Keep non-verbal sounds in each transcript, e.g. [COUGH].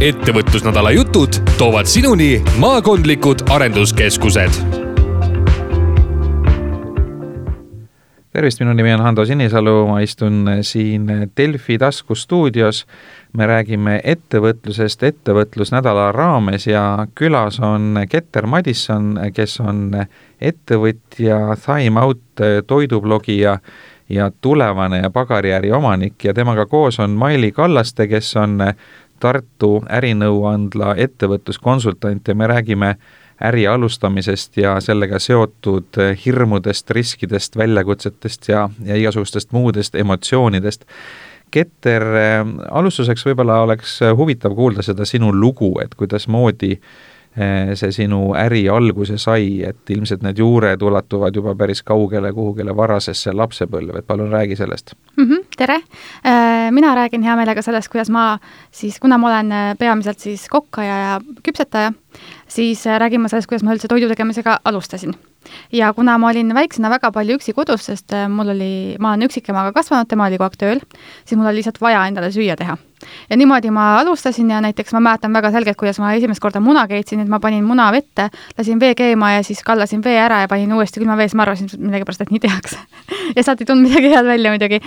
ettevõtlusnädala jutud toovad sinuni maakondlikud arenduskeskused. tervist, minu nimi on Hando Sinisalu, ma istun siin Delfi taskustuudios. me räägime ettevõtlusest ettevõtlusnädala raames ja külas on Keter Madisson, kes on ettevõtja, Time Out toidublogija ja tulevane ja pagariäri omanik ja temaga koos on Maili Kallaste, kes on Tartu ärinõuandla ettevõtluskonsultant ja me räägime äri alustamisest ja sellega seotud hirmudest, riskidest, väljakutsetest ja, ja igasugustest muudest emotsioonidest. Keter, alustuseks võib-olla oleks huvitav kuulda seda sinu lugu, et kuidasmoodi äh, see sinu äri alguse sai, et ilmselt need juured ulatuvad juba päris kaugele kuhugile varasesse lapsepõlve, et palun räägi sellest. Mm. -hmm, tere, äh, mina räägin hea meelega sellest, kuidas ma siis, kuna ma olen äh, peamiselt siis kokkaja ja küpsetaja, siis räägin ma sellest, kuidas ma üldse toidu tegemisega alustasin. Ja kuna ma olin väiksena väga palju üksi kodus, sest mul oli, ma olen üksikemaga kasvanud, tema oli kogu aeg tööl, siis mul oli lihtsalt vaja endale süüa teha ja niimoodi ma alustasin ja näiteks ma mäletan väga selgelt, kuidas ma esimest korda muna keetsin, et ma panin muna vette, lasin vee keema ja siis kallasin vee ära ja panin uuesti külma vees, ma arvasin millegipärast, et nii tehakse. [LAUGHS] Ja sealt ei tulnud midagi head välja muidugi.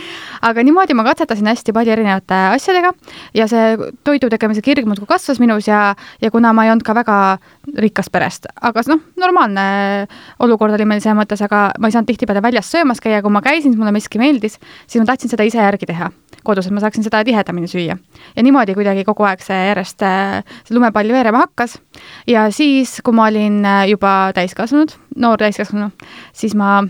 aga niimoodi ma katsetasin hästi palju erinevate asjadega ja see toidu tegemise kirg muudkui kasvas minus ja, ja kuna ma ei olnud ka väga rikkast perest, aga noh, normaalne olukord oli meil selles mõttes, aga ma ei saanud tihtipeale väljas söömas käia, kui ma käisin, mulle miski meeldis, siis ma tahtsin seda ise järgi teha kodus, et ma saaksin seda tihedamini süüa. ja niimoodi kuidagi kogu aeg see järjest, see lumepall veerema hakkas ja siis, kui ma olin äh, juba täiskasvanud, noor täiskasvanu, siis ma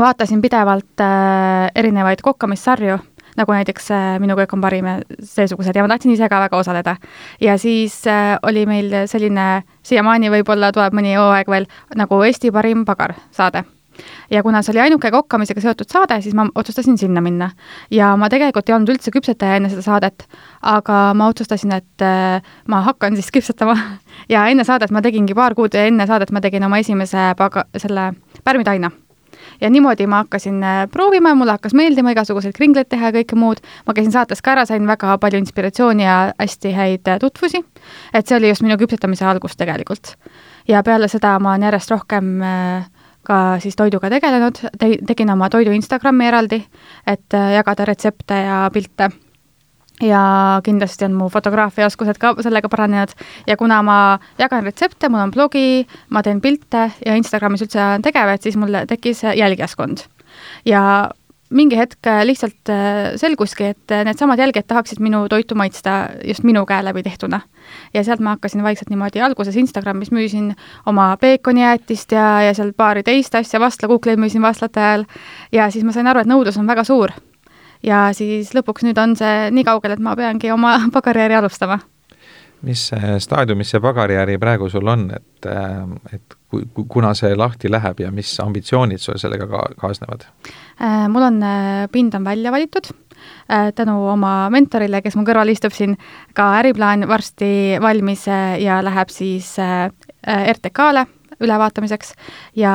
vaatasin pidevalt äh, erinevaid kokkamissarju, nagu näiteks äh, Minu köök on parim ja seesugused ja ma tahtsin ise ka väga osaleda. ja siis äh, oli meil selline, siiamaani võib-olla tuleb mõni hooaeg veel, nagu Eesti parim pagar saade ja kuna see oli ainuke kokkamisega seotud saade, siis ma otsustasin sinna minna. ja ma tegelikult ei olnud üldse küpsetaja enne seda saadet, aga ma otsustasin, et äh, ma hakkan siis küpsetama [LAUGHS] ja enne saadet ma tegingi paar kuud enne saadet ma tegin oma esimese paga-, selle pärmitaina ja niimoodi ma hakkasin äh, proovima ja mulle hakkas meeldima igasuguseid kringleid teha ja kõike muud. ma käisin saates ka ära, sain väga palju inspiratsiooni ja hästi häid äh, tutvusi. et see oli just minu küpsetamise algus tegelikult. ja peale seda ma olen järjest rohkem äh, ka siis toiduga tegelenud, te-, tegin oma toidu Instagrami eraldi, et äh, jagada retsepte ja pilte. ja kindlasti on mu fotograafiaoskused ka sellega paranenud ja kuna ma jagan retsepte, mul on blogi, ma teen pilte ja Instagramis üldse olen tegev, et siis mul tekkis jälgijaskond. ja mingi hetk äh, lihtsalt äh, selguski, et äh, needsamad jälgijad tahaksid minu toitu maitsta just minu käe läbi tehtuna. ja sealt ma hakkasin vaikselt niimoodi, alguses Instagramis müüsin oma peekonijäätist ja, ja seal paari teist asja, vastlakuukleid müüsin vastlate ajal ja siis ma sain aru, et nõudlus on väga suur. ja siis lõpuks nüüd on see nii kaugel, et ma peangi oma [LAUGHS] pagariäri alustama mis staadiumis see pagariäri praegu sul on, et, et kuna see lahti läheb ja mis ambitsioonid sul sellega ka kaasnevad? Äh, mul on, äh, pind on välja valitud äh, tänu oma mentorile, kes mu kõrval istub siin, ka äriplaan varsti valmis ja läheb siis RTK-le ülevaatamiseks ja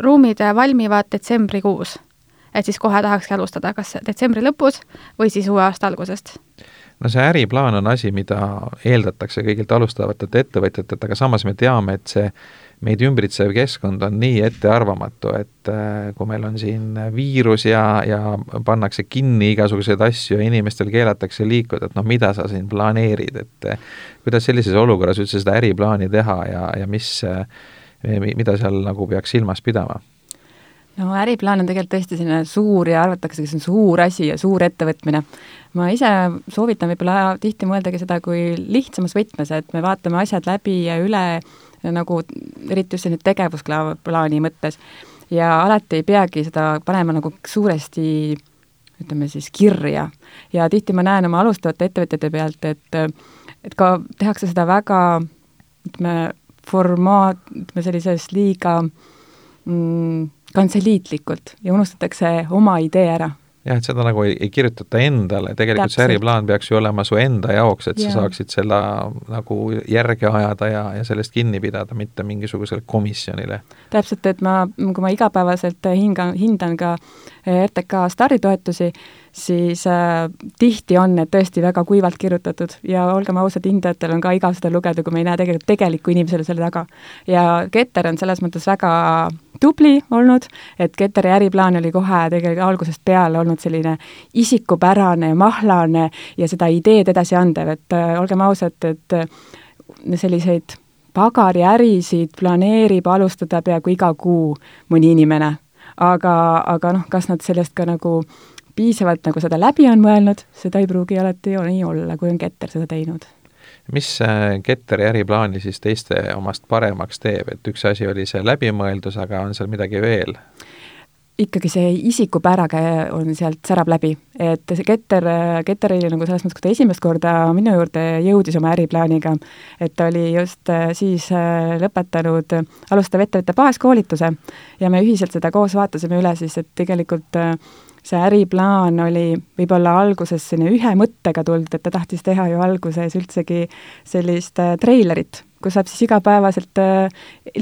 ruumid valmivad detsembrikuus. et siis kohe tahakski alustada, kas detsembri lõpus või siis uue aasta algusest no see äriplaan on asi, mida eeldatakse kõigilt alustavatelt ettevõtjatelt, aga samas me teame, et see meid ümbritsev keskkond on nii ettearvamatu, et äh, kui meil on siin viirus ja, ja pannakse kinni igasuguseid asju ja inimestel keelatakse liikuda, et noh, mida sa siin planeerid, et äh, kuidas sellises olukorras üldse seda äriplaani teha ja, ja mis, äh, mida seal nagu peaks silmas pidama? no äriplaan on tegelikult tõesti selline suur ja arvatakse, see on suur asi ja suur ettevõtmine. ma ise soovitan võib-olla tihti mõeldagi seda kui lihtsamas võtmes, et me vaatame asjad läbi ja üle nagu eriti just selline tegevusplaani mõttes. ja alati ei peagi seda panema nagu suuresti ütleme siis kirja. ja tihti ma näen oma alustavate ettevõtjate pealt, et et ka tehakse seda väga ütleme, formaat, ütleme sellises liiga mm, kantseliitlikult ja unustatakse oma idee ära jah, et seda nagu ei, ei kirjutata endale, tegelikult Täpselt. see äriplaan peaks ju olema su enda jaoks, et ja. sa saaksid selle nagu järge ajada ja, ja sellest kinni pidada, mitte mingisugusele komisjonile. täpselt, et ma, kui ma igapäevaselt hingan, hindan ka RTK staritoetusi, siis äh, tihti on need tõesti väga kuivalt kirjutatud ja olgem ausad, hindajatel on ka igav seda lugeda, kui me ei näe tegelikult tegelikku inimesele selle taga. ja Keter on selles mõttes väga tubli olnud, et Keteri äriplaan oli kohe tegelikult algusest peale olnud selline isikupärane, mahlane ja seda ideed edasi andev, et äh, olgem ausad, et äh, selliseid pagariärisid planeerib alustada peaaegu iga kuu mõni inimene. aga, aga noh, kas nad sellest ka nagu piisavalt nagu seda läbi on mõelnud, seda ei pruugi alati nii olla, kui on Keter seda teinud mis Ketteri äriplaani siis teiste omast paremaks teeb, et üks asi oli see läbimõeldus, aga on seal midagi veel? ikkagi see isikupäraga on sealt, särab läbi, et see Keter, Keter oli nagu selles mõttes, kui ta esimest korda minu juurde jõudis oma äriplaaniga, et ta oli just äh, siis äh, lõpetanud alustav ettevõtte baaskoolituse ja me ühiselt seda koos vaatasime üle siis, et tegelikult äh, see äriplaan oli võib-olla alguses selline ühe mõttega tulnud, et ta tahtis teha ju alguses üldsegi sellist äh, treilerit, kus saab siis igapäevaselt äh,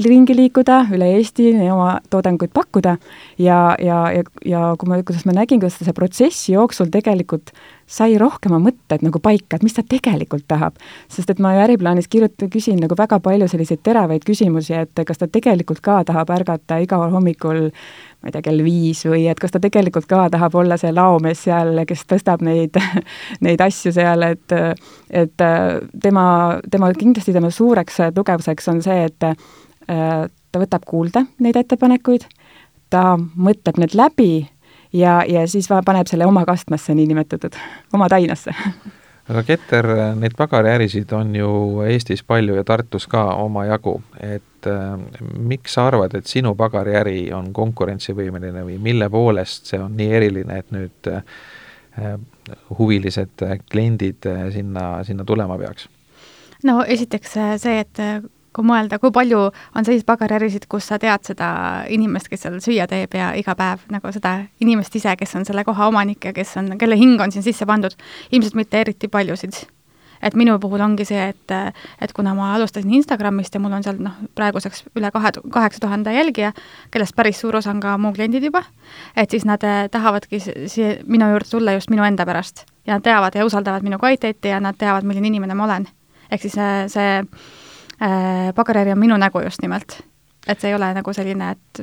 ringi liikuda üle Eesti, oma toodanguid pakkuda ja, ja, ja, ja kui ma, kuidas ma nägin, kuidas ta see protsessi jooksul tegelikult sai rohkem oma mõtted nagu paika, et mis ta tegelikult tahab. sest et ma ju äriplaanis kirjutan, küsin nagu väga palju selliseid teravaid küsimusi, et kas ta tegelikult ka tahab ärgata igal hommikul ma ei tea, kell viis või et kas ta tegelikult ka tahab olla see laomees seal, kes tõstab neid, [LAUGHS] neid asju seal, et et tema, tema, kindlasti tema suureks tugevuseks on see, et ta võtab kuulda neid ettepanekuid, ta mõtleb need läbi ja, ja siis paneb selle oma kastmesse niinimetatud, oma tainasse [LAUGHS] aga Keter, neid pagariärisid on ju Eestis palju ja Tartus ka omajagu, et äh, miks sa arvad, et sinu pagariäri on konkurentsivõimeline või mille poolest see on nii eriline, et nüüd äh, huvilised kliendid äh, sinna, sinna tulema peaks? no esiteks äh, see, et kui mõelda, kui palju on selliseid pagariärisid, kus sa tead seda inimest, kes seal süüa teeb ja iga päev nagu seda inimest ise, kes on selle koha omanik ja kes on, kelle hing on siin sisse pandud, ilmselt mitte eriti paljusid. et minu puhul ongi see, et, et kuna ma alustasin Instagramist ja mul on seal noh, praeguseks üle kahe, kaheksa tuhande jälgija, kellest päris suur osa on ka mu kliendid juba, et siis nad eh, tahavadki siia minu juurde tulla just minu enda pärast. ja nad teavad ja usaldavad minu kvaliteeti ja nad teavad, milline inimene ma olen. ehk siis see, eh, see äh, pagariäri on minu nägu just nimelt. et see ei ole nagu selline, et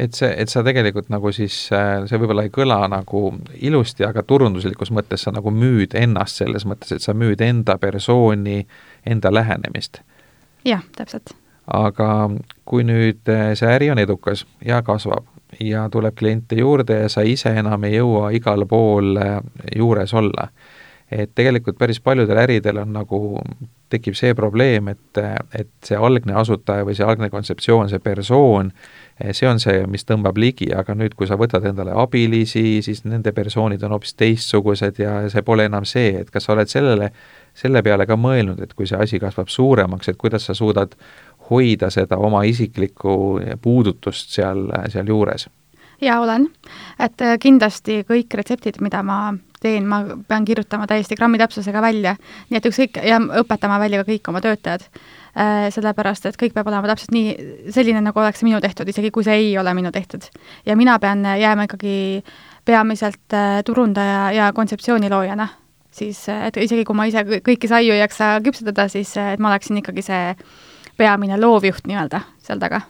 et see, et sa tegelikult nagu siis, äh, see võib-olla ei kõla nagu ilusti, aga turunduslikus mõttes sa nagu müüd ennast selles mõttes, et sa müüd enda persooni, enda lähenemist. jah, täpselt. aga kui nüüd äh, see äri on edukas ja kasvab ja tuleb kliente juurde ja sa ise enam ei jõua igal pool juures olla, et tegelikult päris paljudel äridel on nagu tekib see probleem, et, et see algne asutaja või see algne kontseptsioon, see persoon, see on see, mis tõmbab ligi, aga nüüd, kui sa võtad endale abilisi, siis nende persoonid on hoopis teistsugused ja see pole enam see, et kas sa oled sellele, selle peale ka mõelnud, et kui see asi kasvab suuremaks, et kuidas sa suudad hoida seda oma isiklikku puudutust seal, sealjuures? jaa, olen. et kindlasti kõik retseptid, mida ma teen, ma pean kirjutama täiesti grammi täpsusega välja, nii et ükskõik, ja õpetama välja ka kõik oma töötajad äh,. sellepärast, et kõik peab olema täpselt nii, selline, nagu oleks minu tehtud, isegi kui see ei ole minu tehtud. ja mina pean jääma ikkagi peamiselt äh, turundaja ja kontseptsiooni loojana, siis et isegi kui ma ise kõiki saiu ei jaksa küpsetada, siis et ma oleksin ikkagi see peamine loovjuht nii-öelda seal taga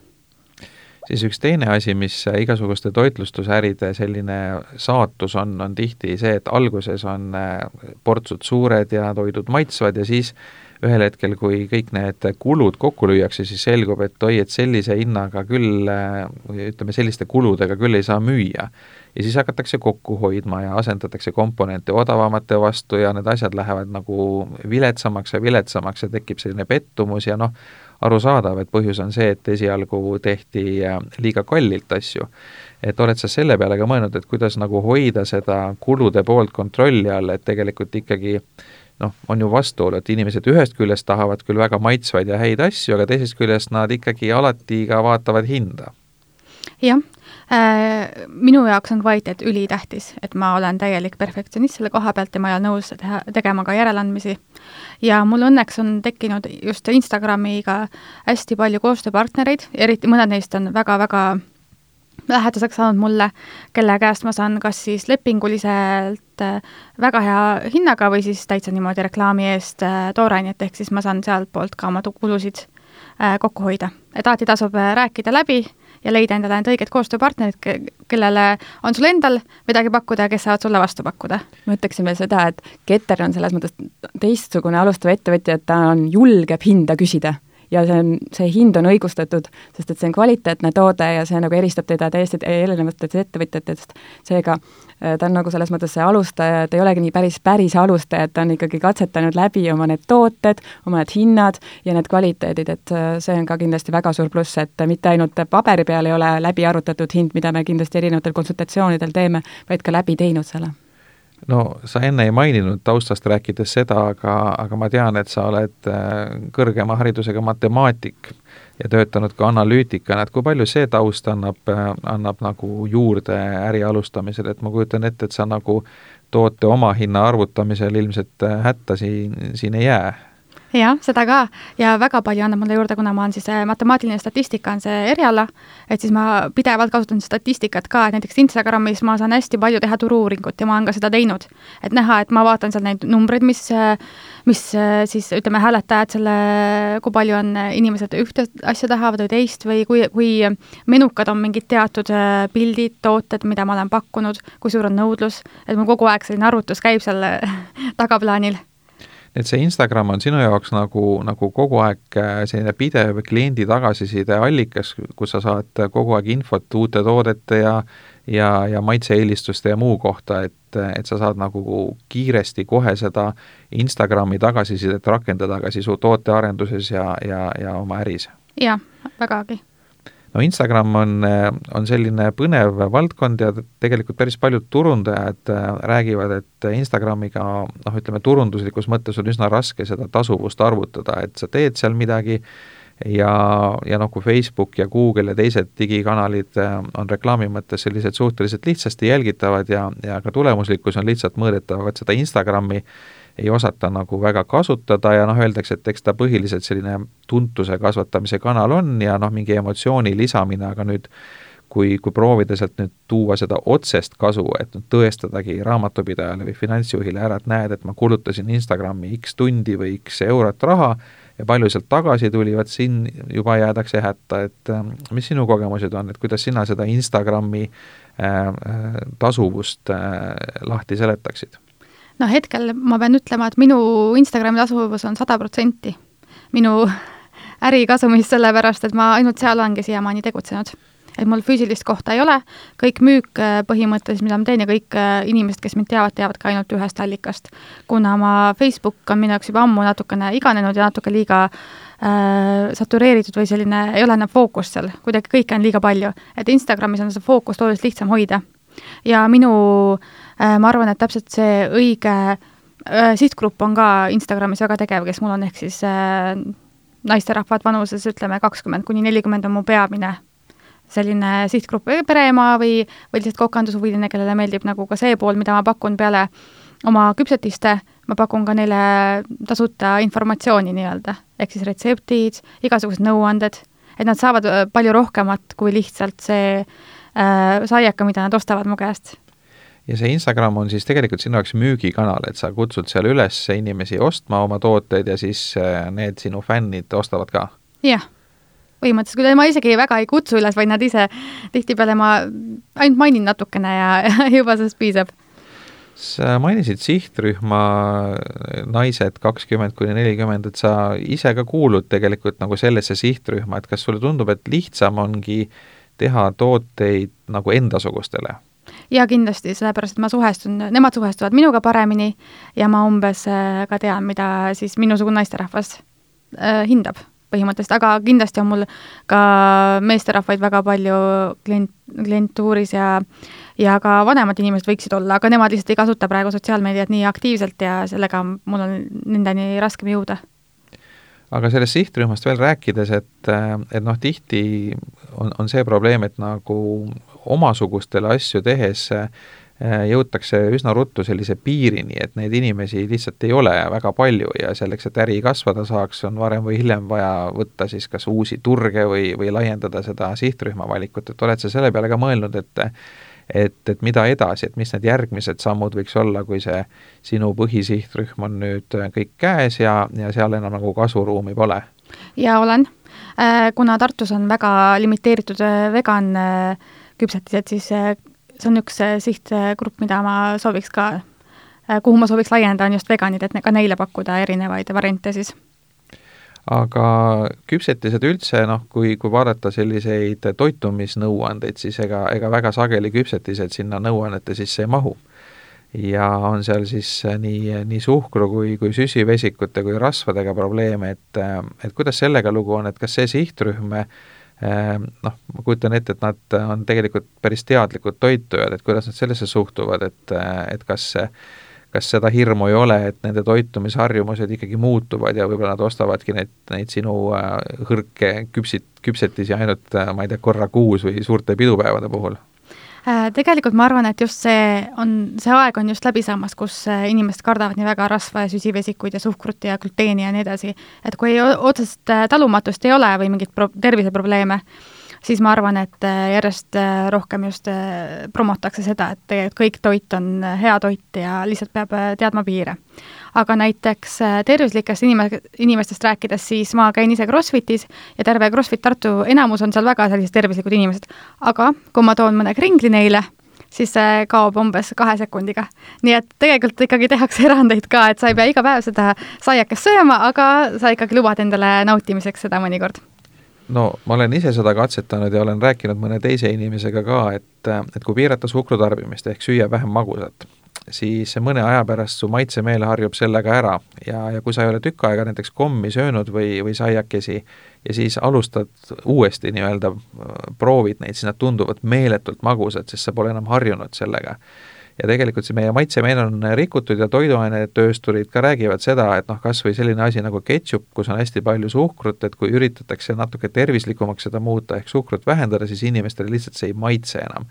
siis üks teine asi, mis igasuguste toitlustusäride selline saatus on, on tihti see, et alguses on äh, portsud suured ja toidud maitsvad ja siis ühel hetkel, kui kõik need kulud kokku lüüakse, siis selgub, et oi, et sellise hinnaga küll äh, või ütleme, selliste kuludega küll ei saa müüa. ja siis hakatakse kokku hoidma ja asendatakse komponente odavamate vastu ja need asjad lähevad nagu viletsamaks ja viletsamaks ja tekib selline pettumus ja noh, arusaadav, et põhjus on see, et esialgu tehti äh, liiga kallilt asju. et oled sa selle peale ka mõelnud, et kuidas nagu hoida seda kulude poolt kontrolli all, et tegelikult ikkagi noh, on ju vastuolu, et inimesed ühest küljest tahavad küll väga maitsvaid ja häid asju, aga teisest küljest nad ikkagi alati ka vaatavad hinda jah minu jaoks on kvaliteet ülitähtis, et ma olen täielik perfektsionist selle koha pealt ja ma ei ole nõus teha, tegema ka järeleandmisi. ja mul õnneks on tekkinud just Instagramiga hästi palju koostööpartnereid, eriti mõned neist on väga-väga lähedaseks saanud mulle, kelle käest ma saan kas siis lepinguliselt äh, väga hea hinnaga või siis täitsa niimoodi reklaami eest äh, toorainet, ehk siis ma saan sealtpoolt ka oma kulusid äh, kokku hoida. et alati tasub rääkida läbi ja leida endale need õiged koostööpartnerid, kellele on sul endal midagi pakkuda ja kes saavad sulle vastu pakkuda. ma ütleksin veel seda, et Keter on selles mõttes teistsugune alustav ettevõtja, et ta on, julgeb hinda küsida ja see on, see hind on õigustatud, sest et see on kvaliteetne toode ja see nagu eristab teda täiesti erinevatest ettevõtjatest, seega äh, ta on nagu selles mõttes see alustaja, ta ei olegi nii päris, päris alustaja, et ta on ikkagi katsetanud läbi oma need tooted, oma need hinnad ja need kvaliteedid, et äh, see on ka kindlasti väga suur pluss, et mitte ainult paberi peal ei ole läbi arvutatud hind, mida me kindlasti erinevatel konsultatsioonidel teeme, vaid ka läbi teinud selle no sa enne ei maininud taustast rääkides seda, aga, aga ma tean, et sa oled äh, kõrgema haridusega matemaatik ja töötanud ka analüütikana, et kui palju see taust annab, äh, annab nagu juurde äri alustamisel, et ma kujutan ette, et sa nagu toote omahinna arvutamisel ilmselt äh, hätta siin, siin ei jää jah, seda ka. Ja väga palju annab mulle juurde, kuna ma olen siis äh, matemaatiline statistika on see eriala, et siis ma pidevalt kasutan statistikat ka, et näiteks Instagramis ma saan hästi palju teha turu-uuringut ja ma olen ka seda teinud. et näha, et ma vaatan seal neid numbreid, mis, äh, mis äh, siis ütleme, hääletajad selle, kui palju on inimesed ühte asja tahavad või teist või kui, kui menukad on mingid teatud pildid, tooted, mida ma olen pakkunud, kui suur on nõudlus, et mul kogu aeg selline arvutus käib seal [LAUGHS] tagaplaanil et see Instagram on sinu jaoks nagu, nagu kogu aeg äh, selline pidev kliendi tagasiside allikas, kus sa saad kogu aeg infot uute toodete ja ja, ja maitse-eelistuste ja muu kohta, et, et sa saad nagu kiiresti kohe seda Instagrami tagasisidet rakendada ka siis tootearenduses ja, ja, ja oma äris. jah, vägagi no Instagram on, on selline põnev valdkond ja tegelikult päris paljud turundajad äh, räägivad, et Instagramiga noh, ütleme turunduslikus mõttes on üsna raske seda tasuvust arvutada, et sa teed seal midagi ja, ja noh, kui Facebook ja Google ja teised digikanalid äh, on reklaami mõttes sellised suhteliselt lihtsasti jälgitavad ja, ja ka tulemuslikkus on lihtsalt mõõdetav, et seda Instagrami ei osata nagu väga kasutada ja noh, öeldakse, et eks ta põhiliselt selline tuntuse kasvatamise kanal on ja noh, mingi emotsiooni lisamine, aga nüüd kui, kui proovida sealt nüüd tuua seda otsest kasu, et nüüd tõestadagi raamatupidajale või finantsjuhile ära, et näed, et ma kulutasin Instagrami X tundi või X eurot raha ja palju sealt tagasi tuli, vot siin juba jäädakse hätta, et äh, mis sinu kogemused on, et kuidas sina seda Instagrami äh, äh tasuvust äh, lahti seletaksid? No hetkel ma pean ütlema, et minu Instagrami tasuvus on sada protsenti minu [LAUGHS] ärikasumist, sellepärast et ma ainult seal olengi siiamaani tegutsenud. et mul füüsilist kohta ei ole, kõik müük äh, põhimõtteliselt, mida ma teen ja kõik äh, inimesed, kes mind teavad, teavad ka ainult ühest allikast. kuna ma, Facebook on minu jaoks juba ammu natukene iganenud ja natuke liiga äh, satureeritud või selline, ei ole enam fookust seal, kuidagi kõike on liiga palju. et Instagramis on seda fookust oluliselt lihtsam hoida. ja minu Äh, ma arvan, et täpselt see õige äh, sihtgrupp on ka Instagramis väga tegev, kes mul on, ehk siis äh, naisterahvad vanuses ütleme kakskümmend kuni nelikümmend on mu peamine selline sihtgrupp, pereema või, või lihtsalt kokandushuviline, kellele meeldib nagu ka see pool, mida ma pakun peale oma küpsetiste, ma pakun ka neile tasuta informatsiooni nii-öelda, ehk siis retseptid, igasugused nõuanded, et nad saavad palju rohkemat kui lihtsalt see äh, saiaka, mida nad ostavad mu käest ja see Instagram on siis tegelikult sinu jaoks müügikanal, et sa kutsud seal üles inimesi ostma oma tooteid ja siis äh, need sinu fännid ostavad ka? jah, põhimõtteliselt, kui ma isegi väga ei kutsu üles, vaid nad ise, tihtipeale ma ainult mainin natukene ja, ja [LAUGHS] juba sellest piisab. sa mainisid sihtrühma naised kakskümmend kuni nelikümmend, et sa ise ka kuulud tegelikult nagu sellesse sihtrühma, et kas sulle tundub, et lihtsam ongi teha tooteid nagu endasugustele jaa, kindlasti, sellepärast et ma suhestun, nemad suhestuvad minuga paremini ja ma umbes äh, ka tean, mida siis minusugune naisterahvas äh, hindab põhimõtteliselt, aga kindlasti on mul ka meesterahvaid väga palju klient, klientuuris ja ja ka vanemad inimesed võiksid olla, aga nemad lihtsalt ei kasuta praegu sotsiaalmeediat nii aktiivselt ja sellega mul on nendeni raskem jõuda. Aga sellest sihtrühmast veel rääkides, et, et noh, tihti on, on see probleem, et nagu omasugustele asju tehes jõutakse üsna ruttu sellise piirini, et neid inimesi lihtsalt ei ole väga palju ja selleks, et äri kasvada saaks, on varem või hiljem vaja võtta siis kas uusi turge või, või laiendada seda sihtrühma valikut, et oled sa selle peale ka mõelnud, et et, et mida edasi, et mis need järgmised sammud võiks olla, kui see sinu põhisihtrühm on nüüd kõik käes ja, ja seal enam nagu kasvuruumi pole? jaa, olen. Äh, kuna Tartus on väga limiteeritud äh, vegan äh, küpsetised, siis see on üks sihtgrupp, mida ma sooviks ka, kuhu ma sooviks laiendada, on just veganid, et ka neile pakkuda erinevaid variante siis aga küpsetised üldse, noh, kui, kui vaadata selliseid toitumisnõuandeid, siis ega, ega väga sageli küpsetised sinna nõuannete sisse ei mahu. ja on seal siis nii, nii suhkru kui, kui süsivesikute kui rasvadega probleeme, et, et kuidas sellega lugu on, et kas see sihtrühm noh, ma kujutan ette, et nad on tegelikult päris teadlikud toitujad, et kuidas nad sellesse suhtuvad, et, et kas see kas seda hirmu ei ole, et nende toitumisharjumused ikkagi muutuvad ja võib-olla nad ostavadki neid, neid sinu äh, hõrke küpsit, küpsetisi ainult, äh, ma ei tea, korra kuus või suurte pidupäevade puhul? Äh, tegelikult ma arvan, et just see on, see aeg on just läbi saamas, kus inimesed kardavad nii väga rasva ja süsivesikuid ja suhkrut ja gluteeni ja nii edasi. et kui otsest talumatust ei ole või mingeid pro-, terviseprobleeme, siis ma arvan, et äh, järjest äh, rohkem just äh, promotakse seda, et tegelikult kõik toit on hea toit ja lihtsalt peab teadma piire. aga näiteks tervislikest inime-, inimestest rääkides, siis ma käin ise Crossfitis ja terve Crossfit Tartu enamus on seal väga sellised tervislikud inimesed. aga kui ma toon mõne kringli neile, siis see kaob umbes kahe sekundiga. nii et tegelikult ikkagi tehakse [LAUGHS] erandeid ka, et sa ei pea iga päev seda saiakest sööma, aga sa ikkagi lubad endale nautimiseks seda mõnikord no ma olen ise seda katsetanud ja olen rääkinud mõne teise inimesega ka, et, et kui piirata suhkru tarbimist ehk süüa vähem magusat, siis mõne aja pärast su maitsemeel harjub sellega ära. Ja, ja kui sa ei ole tükk aega näiteks kommi söönud või, või saiakesi ja siis alustad uuesti nii-öelda, proovid neid, siis nad tunduvad meeletult magusad, sest sa pole enam harjunud sellega ja tegelikult see meie maitsemeel on rikutud ja toiduainetöösturid ka räägivad seda, et noh, kas või selline asi nagu ketšup, kus on hästi palju suhkrut, et kui üritatakse natuke tervislikumaks seda muuta, ehk suhkrut vähendada, siis inimestele lihtsalt see ei maitse enam.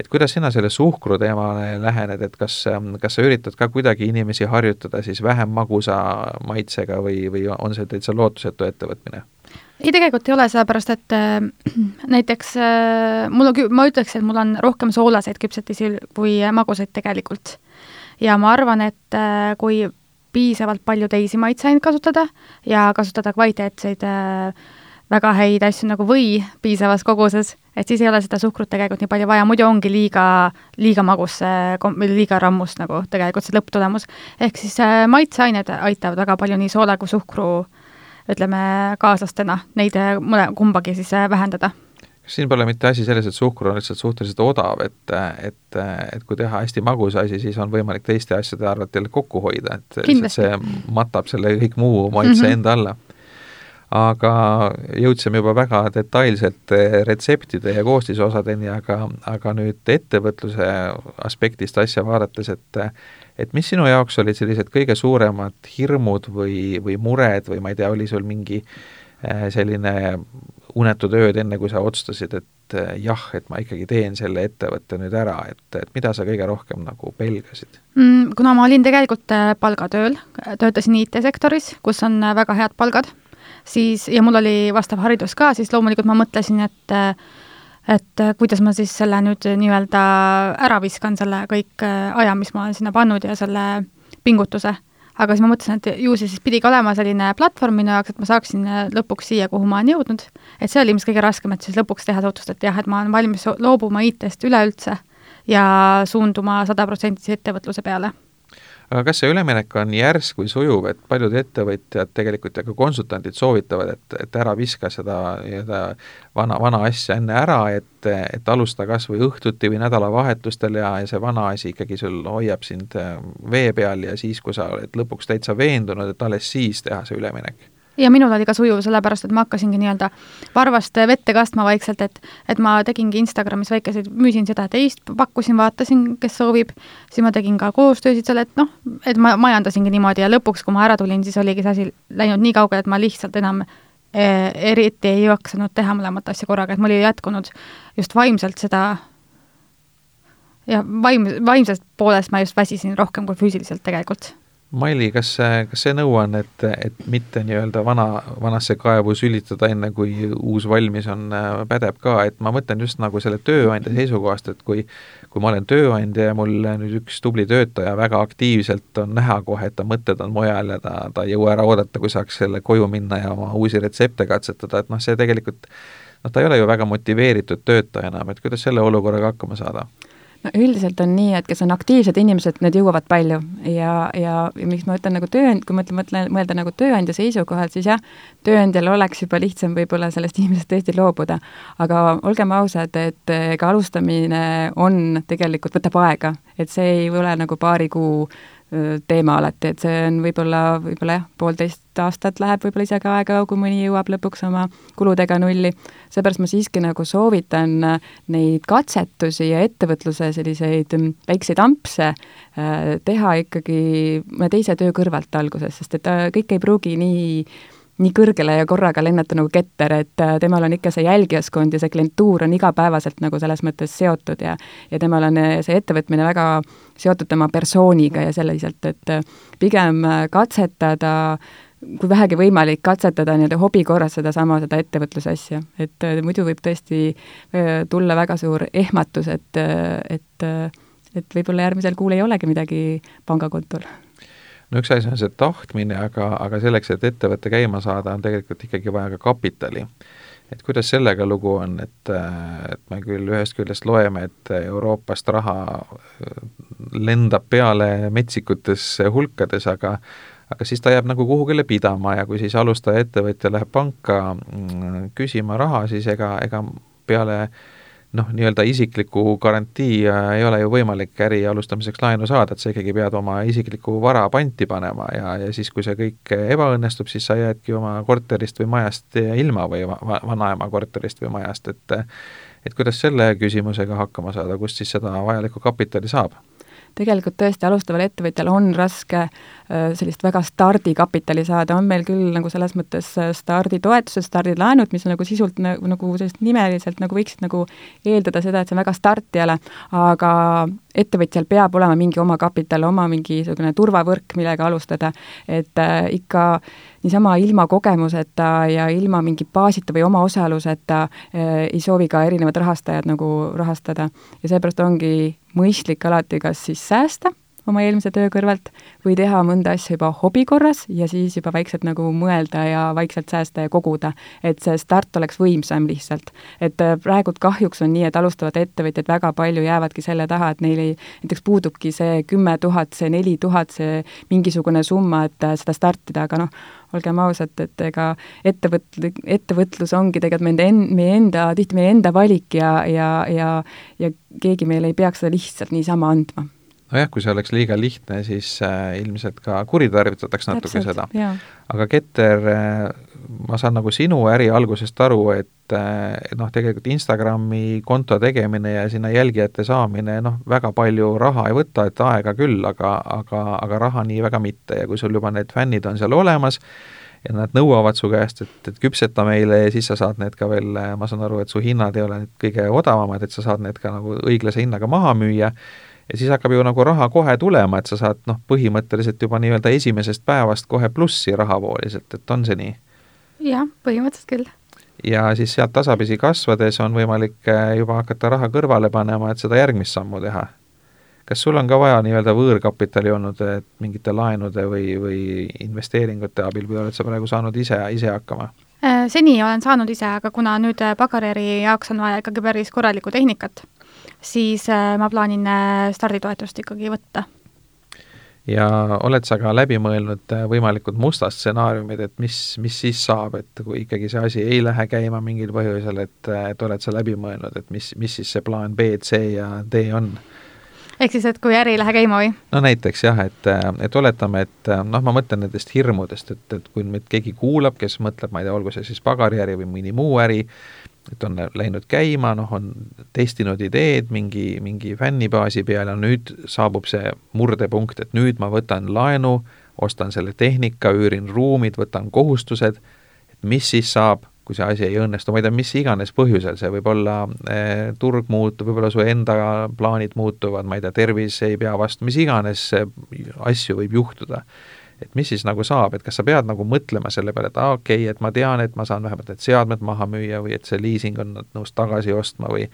et kuidas sina selle suhkru teemale lähened, et kas, kas sa üritad ka kuidagi inimesi harjutada siis vähem magusa maitsega või, või on see täitsa lootusetu ettevõtmine? Ei, tegelikult ei ole, sellepärast et äh, [CLEARS THROAT] näiteks äh, mul on, ma ütleks, et mul on rohkem soolaseid küpsetisi kui magusaid tegelikult. ja ma arvan, et äh, kui piisavalt palju teisi maitseaineid kasutada ja kasutada kvaliteetseid äh, väga häid asju nagu või piisavas koguses, et siis ei ole seda suhkrut tegelikult nii palju vaja, muidu ongi liiga, liiga magus või liiga rammus nagu tegelikult see lõpptulemus. ehk siis äh, maitseained aitavad väga palju nii soola kui suhkru äh, ütleme, kaaslastena neid mõle, kumbagi siis äh, vähendada siin pole mitte asi selles, et suhkur on lihtsalt suhteliselt odav, et, et, et kui teha hästi magus asi, siis on võimalik teiste asjade arvelt jälle kokku hoida, et see matab selle kõik muu maitse mm -hmm. enda alla. aga jõudsime juba väga detailselt retseptide ja koostisosadeni, aga, aga nüüd ettevõtluse aspektist asja vaadates, et et mis sinu jaoks olid sellised kõige suuremad hirmud või, või mured või ma ei tea, oli sul mingi äh, selline unetud ööd, enne kui sa otsustasid, et äh, jah, et ma ikkagi teen selle ettevõtte nüüd ära, et, et mida sa kõige rohkem nagu pelgasid mm,? Kuna ma olin tegelikult äh, palgatööl, töötasin IT-sektoris, kus on väga head palgad, siis, ja mul oli vastav haridus ka, siis loomulikult ma mõtlesin, et et äh, kuidas ma siis selle nüüd nii-öelda ära viskan, selle kõik äh, aja, mis ma olen sinna pannud ja selle pingutuse. aga siis ma mõtlesin, et ju see siis pidigi olema selline platvorm minu jaoks, et ma saaksin äh, lõpuks siia, kuhu ma olen jõudnud. et see oli ilmselt kõige raskem, et siis lõpuks teha see otsus, et jah, et ma olen valmis loobuma IT-st üleüldse ja suunduma sada protsenti ettevõtluse peale aga kas see üleminek on järsk või sujuv, et paljud ettevõtjad tegelikult ja ka konsultandid soovitavad, et, et ära viska seda nii-öelda vana, vana asja enne ära, et, et alusta kas või õhtuti või nädalavahetustel ja, ja see vana asi ikkagi sul hoiab sind äh, vee peal ja siis, kui sa oled lõpuks täitsa veendunud, et alles siis teha see üleminek ja minul oli ka sujuv, sellepärast et ma hakkasingi nii-öelda varvast vette kastma vaikselt, et et ma tegingi Instagramis väikeseid, müüsin seda teist, pakkusin, vaatasin, kes soovib, siis ma tegin ka koostöösid seal, et noh, et ma majandasingi niimoodi ja lõpuks, kui ma ära tulin, siis oligi see asi läinud nii kaugele, et ma lihtsalt enam eh, eriti ei jaksanud teha mõlemat asja korraga, et mul ei jätkunud just vaimselt seda ja vaim, vaimsest poolest ma just väsisin rohkem kui füüsiliselt tegelikult Maili, kas see, kas see nõuanne, et, et mitte nii-öelda vana, vanasse kaevu sülitada, enne kui uus valmis on, pädeb ka, et ma mõtlen just nagu selle tööandja seisukohast, et kui kui ma olen tööandja ja mul nüüd üks tubli töötaja väga aktiivselt on näha kohe, et ta mõtted on mujal ja ta, ta ei jõua ära oodata, kui saaks selle koju minna ja oma uusi retsepte katsetada, et noh, see tegelikult noh, ta ei ole ju väga motiveeritud töötaja enam, et kuidas selle olukorraga hakkama saada? No üldiselt on nii, et kes on aktiivsed inimesed, need jõuavad palju ja, ja, ja miks ma ütlen nagu tööand-, kui mõtlen, mõtlen, mõelda nagu tööandja seisukohalt, siis jah, tööandjal oleks juba lihtsam võib-olla sellest inimesest tõesti loobuda. aga olgem ausad, et ega alustamine on, tegelikult võtab aega, et see ei ole nagu paari kuu teema alati, et see on võib-olla, võib-olla jah, poolteist aastat läheb võib-olla isegi aega, kui mõni jõuab lõpuks oma kuludega nulli. seepärast ma siiski nagu soovitan neid katsetusi ja ettevõtluse selliseid väikseid ampse teha ikkagi mõne teise töö kõrvalt alguses, sest et kõik ei pruugi nii nii kõrgele ja korraga lennata nagu Keter, et äh, temal on ikka see jälgijaskond ja see klientuur on igapäevaselt nagu selles mõttes seotud ja ja temal on äh, see ettevõtmine väga seotud tema persooniga ja selliselt, et äh, pigem katsetada kui vähegi võimalik, katsetada nii-öelda hobi korras sedasama, seda ettevõtluse asja. et muidu võib tõesti tulla väga suur ehmatus, et, et et võib-olla järgmisel kuul ei olegi midagi pangakontol no üks asi on see tahtmine, aga, aga selleks, et ettevõte käima saada, on tegelikult ikkagi vaja ka kapitali. et kuidas sellega lugu on, et, et me küll ühest küljest loeme, et Euroopast raha lendab peale metsikutes hulkades, aga aga siis ta jääb nagu kuhugile pidama ja kui siis alustaja ettevõtja läheb panka mm, küsima raha, siis ega, ega peale äh, noh, nii-öelda isikliku garantii ei ole ju võimalik äri alustamiseks laenu saada, et sa ikkagi pead oma isikliku vara panti panema ja, ja siis, kui see kõik ebaõnnestub, siis sa jäädki oma korterist või majast ilma või va vanaema korterist või majast, et et kuidas selle küsimusega hakkama saada, kust siis seda vajalikku kapitali saab? Tegelikult tõesti alustaval ettevõtjal on raske äh, sellist väga stardikapitali saada, on meil küll nagu selles mõttes äh, starditoetused, stardilaenud, mis on nagu sisult nagu, nagu sellist nimeliselt nagu võiksid nagu eeldada seda, et see on väga startijale, aga ettevõtjal peab olema mingi oma kapital, oma mingisugune turvavõrk, millega alustada, et äh, ikka niisama ilma kogemuseta ja ilma mingi baasita või omaosaluseta äh, ei soovi ka erinevad rahastajad nagu rahastada. ja seepärast ongi mõistlik alati kas siis säästa oma eelmise töö kõrvalt või teha mõnda asja juba hobi korras ja siis juba vaikselt nagu mõelda ja vaikselt säästa ja koguda. et see start oleks võimsam lihtsalt. et äh, praegult kahjuks on nii, et alustavad ettevõtjad väga palju jäävadki selle taha, et neil ei, näiteks puudubki see kümme tuhat, see neli tuhat, see mingisugune summa, et äh, seda startida, aga noh, olgem ausad, et ega ettevõt-, ettevõtlus ongi tegelikult meie enda, meie enda, tihti meie enda valik ja, ja, ja ja keegi meile ei peaks seda lihtsalt niisama andma nojah, kui see oleks liiga lihtne, siis äh, ilmselt ka kuritarvitataks natuke Täpselt, seda. aga Keter äh,, ma saan nagu sinu äri algusest aru, et äh, noh, tegelikult Instagrami konto tegemine ja sinna jälgijate saamine noh, väga palju raha ei võta, et aega küll, aga, aga, aga raha nii väga mitte ja kui sul juba need fännid on seal olemas, ja nad nõuavad su käest, et, et küpseta meile ja siis sa saad need ka veel, ma saan aru, et su hinnad ei ole nüüd kõige odavamad, et sa saad need ka nagu õiglase hinnaga maha müüa, ja siis hakkab ju nagu raha kohe tulema, et sa saad noh, põhimõtteliselt juba nii-öelda esimesest päevast kohe plussi rahavooliselt, et on see nii? jah, põhimõtteliselt küll. ja siis sealt tasapisi kasvades on võimalik äh, juba hakata raha kõrvale panema, et seda järgmist sammu teha. kas sul on ka vaja nii-öelda võõrkapitali olnud, et mingite laenude või, või investeeringute abil või oled sa praegu saanud ise, ise hakkama? Äh, seni olen saanud ise, aga kuna nüüd äh, pagariäri jaoks on vaja ikkagi päris korralikku tehnikat, siis äh, ma plaanin äh, starditoetust ikkagi võtta. ja oled sa ka läbi mõelnud äh, võimalikud mustad stsenaariumid, et mis, mis siis saab, et kui ikkagi see asi ei lähe käima mingil põhjusel, et, et oled sa läbi mõelnud, et mis, mis siis see plaan B, C ja D on? ehk siis, et kui äri ei lähe käima või? no näiteks jah, et, et oletame, et noh, ma mõtlen nendest hirmudest, et, et kui meid keegi kuulab, kes mõtleb, ma ei tea, olgu see siis pagariäri või mõni muu äri, et on läinud käima, noh, on testinud ideed mingi, mingi fännibaasi peal ja nüüd saabub see murdepunkt, et nüüd ma võtan laenu, ostan selle tehnika, üürin ruumid, võtan kohustused, et mis siis saab, kui see asi ei õnnestu, ma ei tea, mis iganes põhjusel, see võib olla eh,, turg muutub, võib-olla su enda plaanid muutuvad, ma ei tea, tervis ei pea vastu, mis iganes asju võib juhtuda et mis siis nagu saab, et kas sa pead nagu mõtlema selle peale, et aa, okei okay,, et ma tean, et ma saan vähemalt need seadmed maha müüa või et see liising on nõus tagasi ostma või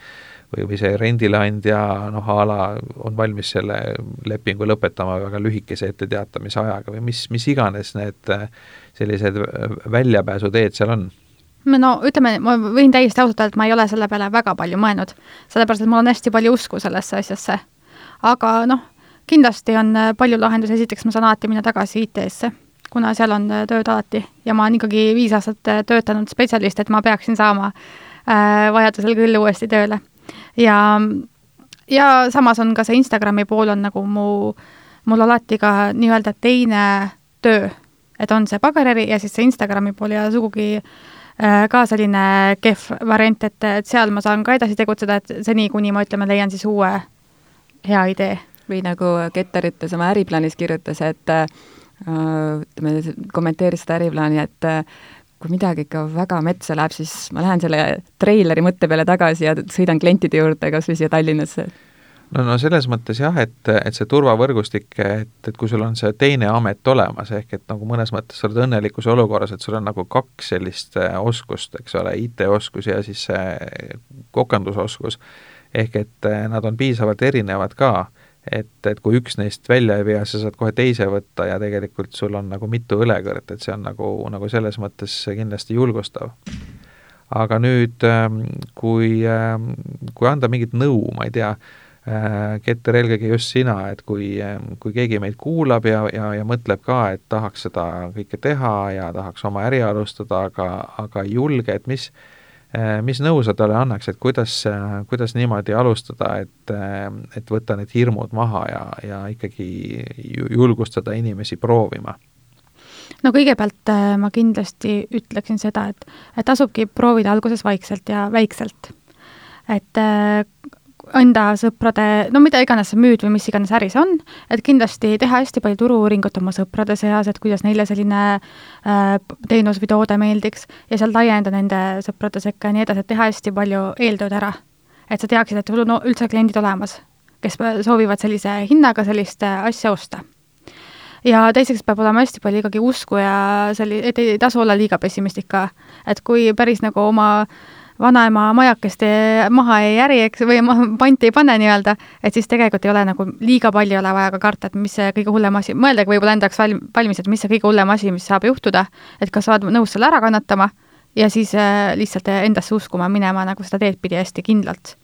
või, või see rendileandja noh, a la on valmis selle lepingu lõpetama väga lühikese etteteatamise ajaga või mis, mis iganes need sellised väljapääsuteed seal on no ütleme, ma võin täiesti ausalt öelda, et ma ei ole selle peale väga palju mõelnud, sellepärast et mul on hästi palju usku sellesse asjasse. aga noh, kindlasti on äh, palju lahendusi, esiteks ma saan alati minna tagasi IT-sse, kuna seal on äh, tööd alati. Ja ma olen ikkagi viis aastat äh, töötanud spetsialist, et ma peaksin saama vajadusel küll uuesti tööle. ja, ja samas on ka see Instagrami pool on nagu mu, mul alati ka nii-öelda teine töö, et on see pagariäri ja siis see Instagrami pool ja sugugi ka selline kehv variant, et, et seal ma saan ka edasi tegutseda, et seni, kuni ma ütleme, leian siis uue hea idee või nagu Keter ütles oma äriplaanis, kirjutas, et äh, ütleme, kommenteeris seda äriplaani, et äh, kui midagi ikka väga metsa läheb, siis ma lähen selle treileri mõtte peale tagasi ja sõidan klientide juurde kas või siia Tallinnasse. no, no selles mõttes jah, et, et see turvavõrgustik, et, et kui sul on see teine amet olemas, ehk et nagu mõnes mõttes sa oled õnnelikus olukorras, et sul on nagu kaks sellist äh, oskust, eks ole, IT-oskus ja siis see kokandusoskus, ehk et nad on piisavalt erinevad ka et, et kui üks neist välja ei vea, sa saad kohe teise võtta ja tegelikult sul on nagu mitu õlekõrt, et see on nagu, nagu selles mõttes kindlasti julgustav. aga nüüd, ähm, kui, ähm, kui anda mingit nõu, ma ei tea, äh, Keter, eelkõige just sina, et kui, ähm, kui keegi meid kuulab ja, ja, ja mõtleb ka, et tahaks seda kõike teha ja tahaks oma äri alustada, aga, aga ei julge, et mis, mis nõu sa talle annaks, et kuidas, äh, kuidas niimoodi alustada, et, äh, et võtta need hirmud maha ja, ja ikkagi julgustada inimesi proovima? no kõigepealt ma kindlasti ütleksin seda, et, et tasubki proovida alguses vaikselt ja väikselt. et enda sõprade, no mida iganes sa müüd või mis iganes äri see on, et kindlasti teha hästi palju turu-uuringut oma sõprade seas, et kuidas neile selline äh, teenus või toode meeldiks ja seal laieneda nende sõprade sekka ja nii edasi, et teha hästi palju eeltööd ära. et sa teaksid, et sul on üldse kliendid olemas, kes soovivad sellise hinnaga sellist äh, asja osta ja teiseks peab olema hästi palju ikkagi usku ja selli-, et ei tasu olla liiga pessimistlik ka. et kui päris nagu oma äh, vanaema majakest maha ei järi, eks, või panti ei pane nii-öelda, et siis tegelikult ei ole nagu liiga palju ei ole vaja ka karta, et mis see kõige hullem asi, mõeldagi võib-olla enda jaoks valm-, valmis, et mis see kõige hullem asi, mis saab juhtuda, et kas sa oled nõus selle ära kannatama ja siis äh, lihtsalt endasse uskuma minema nagu seda teed pidi hästi kindlalt.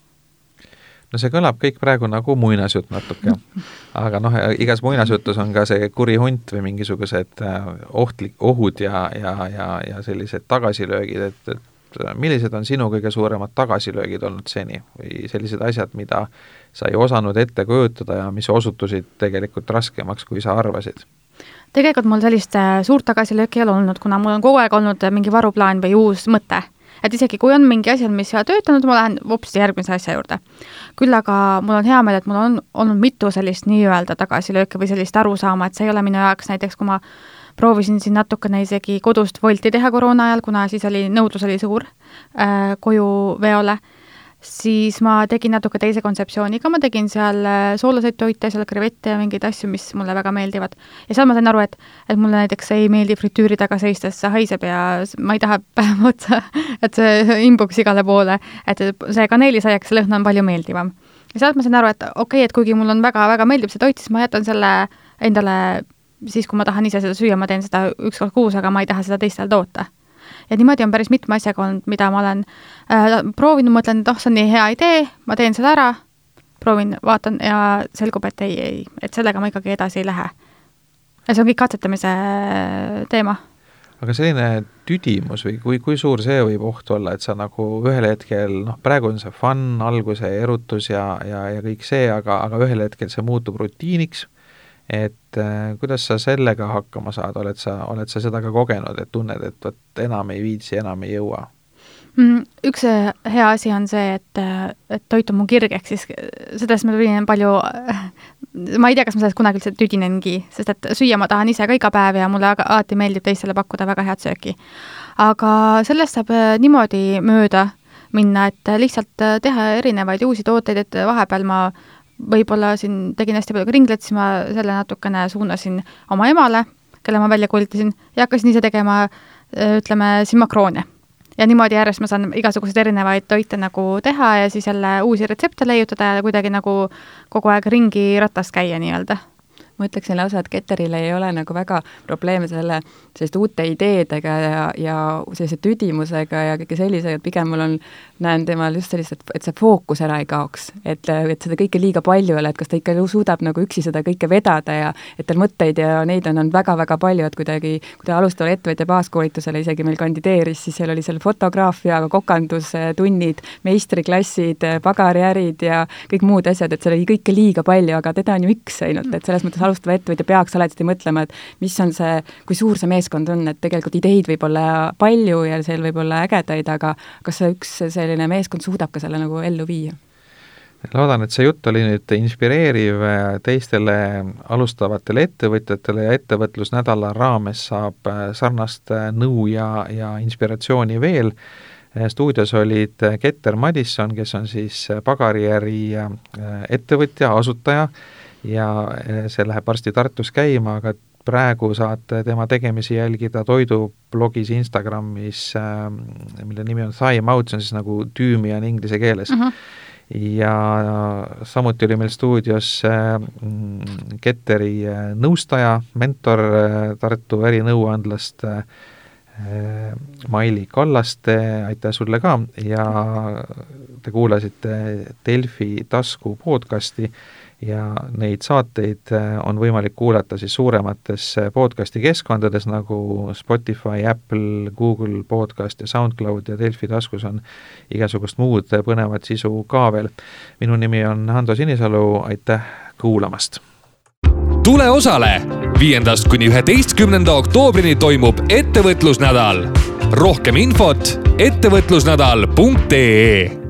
No see kõlab kõik praegu nagu muinasjutt natuke, [LAUGHS] aga noh, igas muinasjutus on ka see kuri hunt või mingisugused äh, ohtlik, ohud ja, ja, ja, ja sellised tagasilöögid, et, et millised on sinu kõige suuremad tagasilöögid olnud seni või sellised asjad, mida sa ei osanud ette kujutada ja mis osutusid tegelikult raskemaks, kui sa arvasid? tegelikult mul sellist äh, suurt tagasilööki ei ole olnud, kuna mul on kogu aeg olnud äh, mingi varuplaan või uus mõte. et isegi kui on mingi asi, mis ei ole töötanud, ma lähen vopsti järgmise asja juurde. küll aga mul on hea meel, et mul on olnud mitu sellist nii-öelda tagasilööki või sellist arusaama, et see ei ole minu jaoks näiteks, kui ma proovisin siin natukene isegi kodust Wolti teha koroona ajal, kuna siis oli, nõudlus oli suur äh, koju veole, siis ma tegin natuke teise kontseptsiooniga, ma tegin seal äh, soolaseid toite, seal krevette ja mingeid asju, mis mulle väga meeldivad. ja seal ma sain aru, et, et mulle näiteks ei meeldi fritüüri taga seistes, see haiseb ja ma ei taha [LAUGHS] päeva otsa, et see imbuks igale poole, et see kaneelisaiaks lõhn on palju meeldivam. ja sealt ma sain aru, et okei okay,, et kuigi mul on väga-väga meeldib see toit, siis ma jätan selle endale siis, kui ma tahan ise seda süüa, ma teen seda üks kord kuus, aga ma ei taha seda teistel toota. ja niimoodi on päris mitme asjaga olnud, mida ma olen äh, proovinud, mõtlen, et oh, see on nii hea idee, ma teen seda ära, proovin, vaatan ja selgub, et ei, ei, et sellega ma ikkagi edasi ei lähe. ja see on kõik katsetamise teema aga selline tüdimus või kui, kui suur see võib oht olla, et sa nagu ühel hetkel, noh, praegu on see fun, alguse erutus ja, ja, ja kõik see, aga, aga ühel hetkel see muutub rutiiniks, et äh, kuidas sa sellega hakkama saad, oled sa, oled sa seda ka kogenud, et tunned, et vot enam ei viitsi, enam ei jõua? Mm, üks äh, hea asi on see, et, äh, et toit on mu kirg, ehk siis sellest ma tulin palju ma ei tea, kas ma sellest kunagi üldse tüdinengi, sest et süüa ma tahan ise ka iga päev ja mulle alati meeldib teistele pakkuda väga head sööki. aga sellest saab äh, niimoodi mööda minna, et lihtsalt äh, teha erinevaid uusi tooteid, et vahepeal ma võib-olla siin tegin hästi palju kringlet, siis ma selle natukene suunasin oma emale, kelle ma välja koolitasin, ja hakkasin ise tegema ütleme, siin makroone ja niimoodi järjest ma saan igasuguseid erinevaid toite nagu teha ja siis jälle uusi retsepte leiutada ja kuidagi nagu kogu aeg ringi ratast käia nii-öelda ma ütleksin lausa, et Ketteril ei ole nagu väga probleeme selle, selliste uute ideedega ja, ja sellise tüdimusega ja kõige sellisega, et pigem mul on, näen temal just sellist, et, et see fookus ära ei kaoks. et, et seda kõike liiga palju ei ole, et kas ta ikka suudab nagu üksi seda kõike vedada ja et tal mõtteid ja neid on, on väga-väga palju, et kuidagi, kui ta alustaval ettevõtja baaskoolitusele isegi meil kandideeris, siis seal oli seal fotograafia, kokandustunnid, meistriklassid, pagariärid ja kõik muud asjad, et seal oli kõike liiga palju, aga teda on ju üks ainult, et selles mõttes alustav ettevõtja peaks alati mõtlema, et mis on see, kui suur see meeskond on, et tegelikult ideid võib olla palju ja seal võib olla ägedaid, aga kas see üks selline meeskond suudab ka selle nagu ellu viia? loodan, et see jutt oli nüüd inspireeriv teistele alustavatele ettevõtjatele ja ettevõtlusnädala raames saab sarnast nõu ja, ja inspiratsiooni veel. stuudios olid Keter Madisson, kes on siis pagariäri ettevõtja, asutaja ja eh, see läheb varsti Tartus käima, aga praegu saate tema tegemisi jälgida toidublogis Instagramis, ähm, mille nimi on Thigh Mouth, see on siis nagu tüümian inglise keeles mm. -hmm ja samuti oli meil stuudios äh, Ketteri äh, nõustaja, mentor Tartu ärinõuandlast Maili Kallaste, aitäh sulle ka ja te kuulasite Delfi tasku podcasti ja neid saateid äh, on võimalik kuulata siis suuremates äh, podcasti keskkondades nagu Spotify, Apple, Google Podcast ja SoundCloud ja Delfi taskus on igasugust muud põnevat sisu ka veel. minu nimi on Hando Sinisalu, aitäh kuulamast! tule osale! viiendast kuni üheteistkümnenda oktoobrini toimub ettevõtlusnädal. rohkem infot ettevõtlusnädal.ee